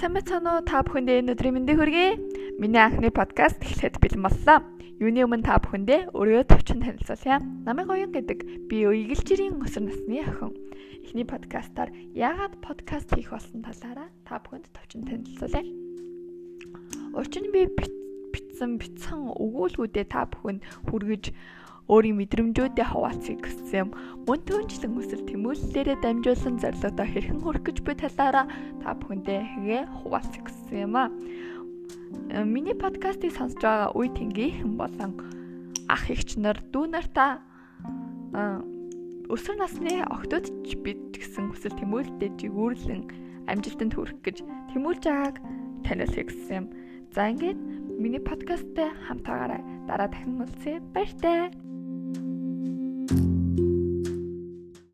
Сайн мэцэнэ уу та бүхэндээ энэ өдрийн мэндийг хүргэе. Миний анхны подкаст эхлэхэд бэлэн боллоо. Юуны өмнө та бүхэндээ өөрийгөө товчхон танилцуулъя. Намайг Оюн гэдэг би Уйгэлжирийн өсөр насны охин. Эхний подкастаар яагаад подкаст хийх болсон талаараа та бүхэнд товчхон танилцуулъя. Учир нь би бичсэн битсэн өгүүлбүүдээ та бүхэнд хүргэж өөрийн мэдрэмжүүдээ хаваалцгийг хүссэн юм. Мөн түнчлэн өсөл тэмүүллээрээ дамжуулсан зорилгодоо хэрхэн хүрэх гэж би талаараа та бүхэндээ хэгээ хаваалцгийг хүссэн юм аа. Э, миний подкастыг сонсож байгаа үе тэнгийнхэн болон ах эгч нар, дүү нартаа өсвөр насны охтууд ч бид гэсэн хүсэл тэмүүлэлтэд жигүүрлэн амжилтанд хүрэх гэж тэмүүлж байгааг таниулахыг хүссэн юм. За ингээд миний подкасттай хамтаагаараа дараа дахин уулзъя. Баяртай.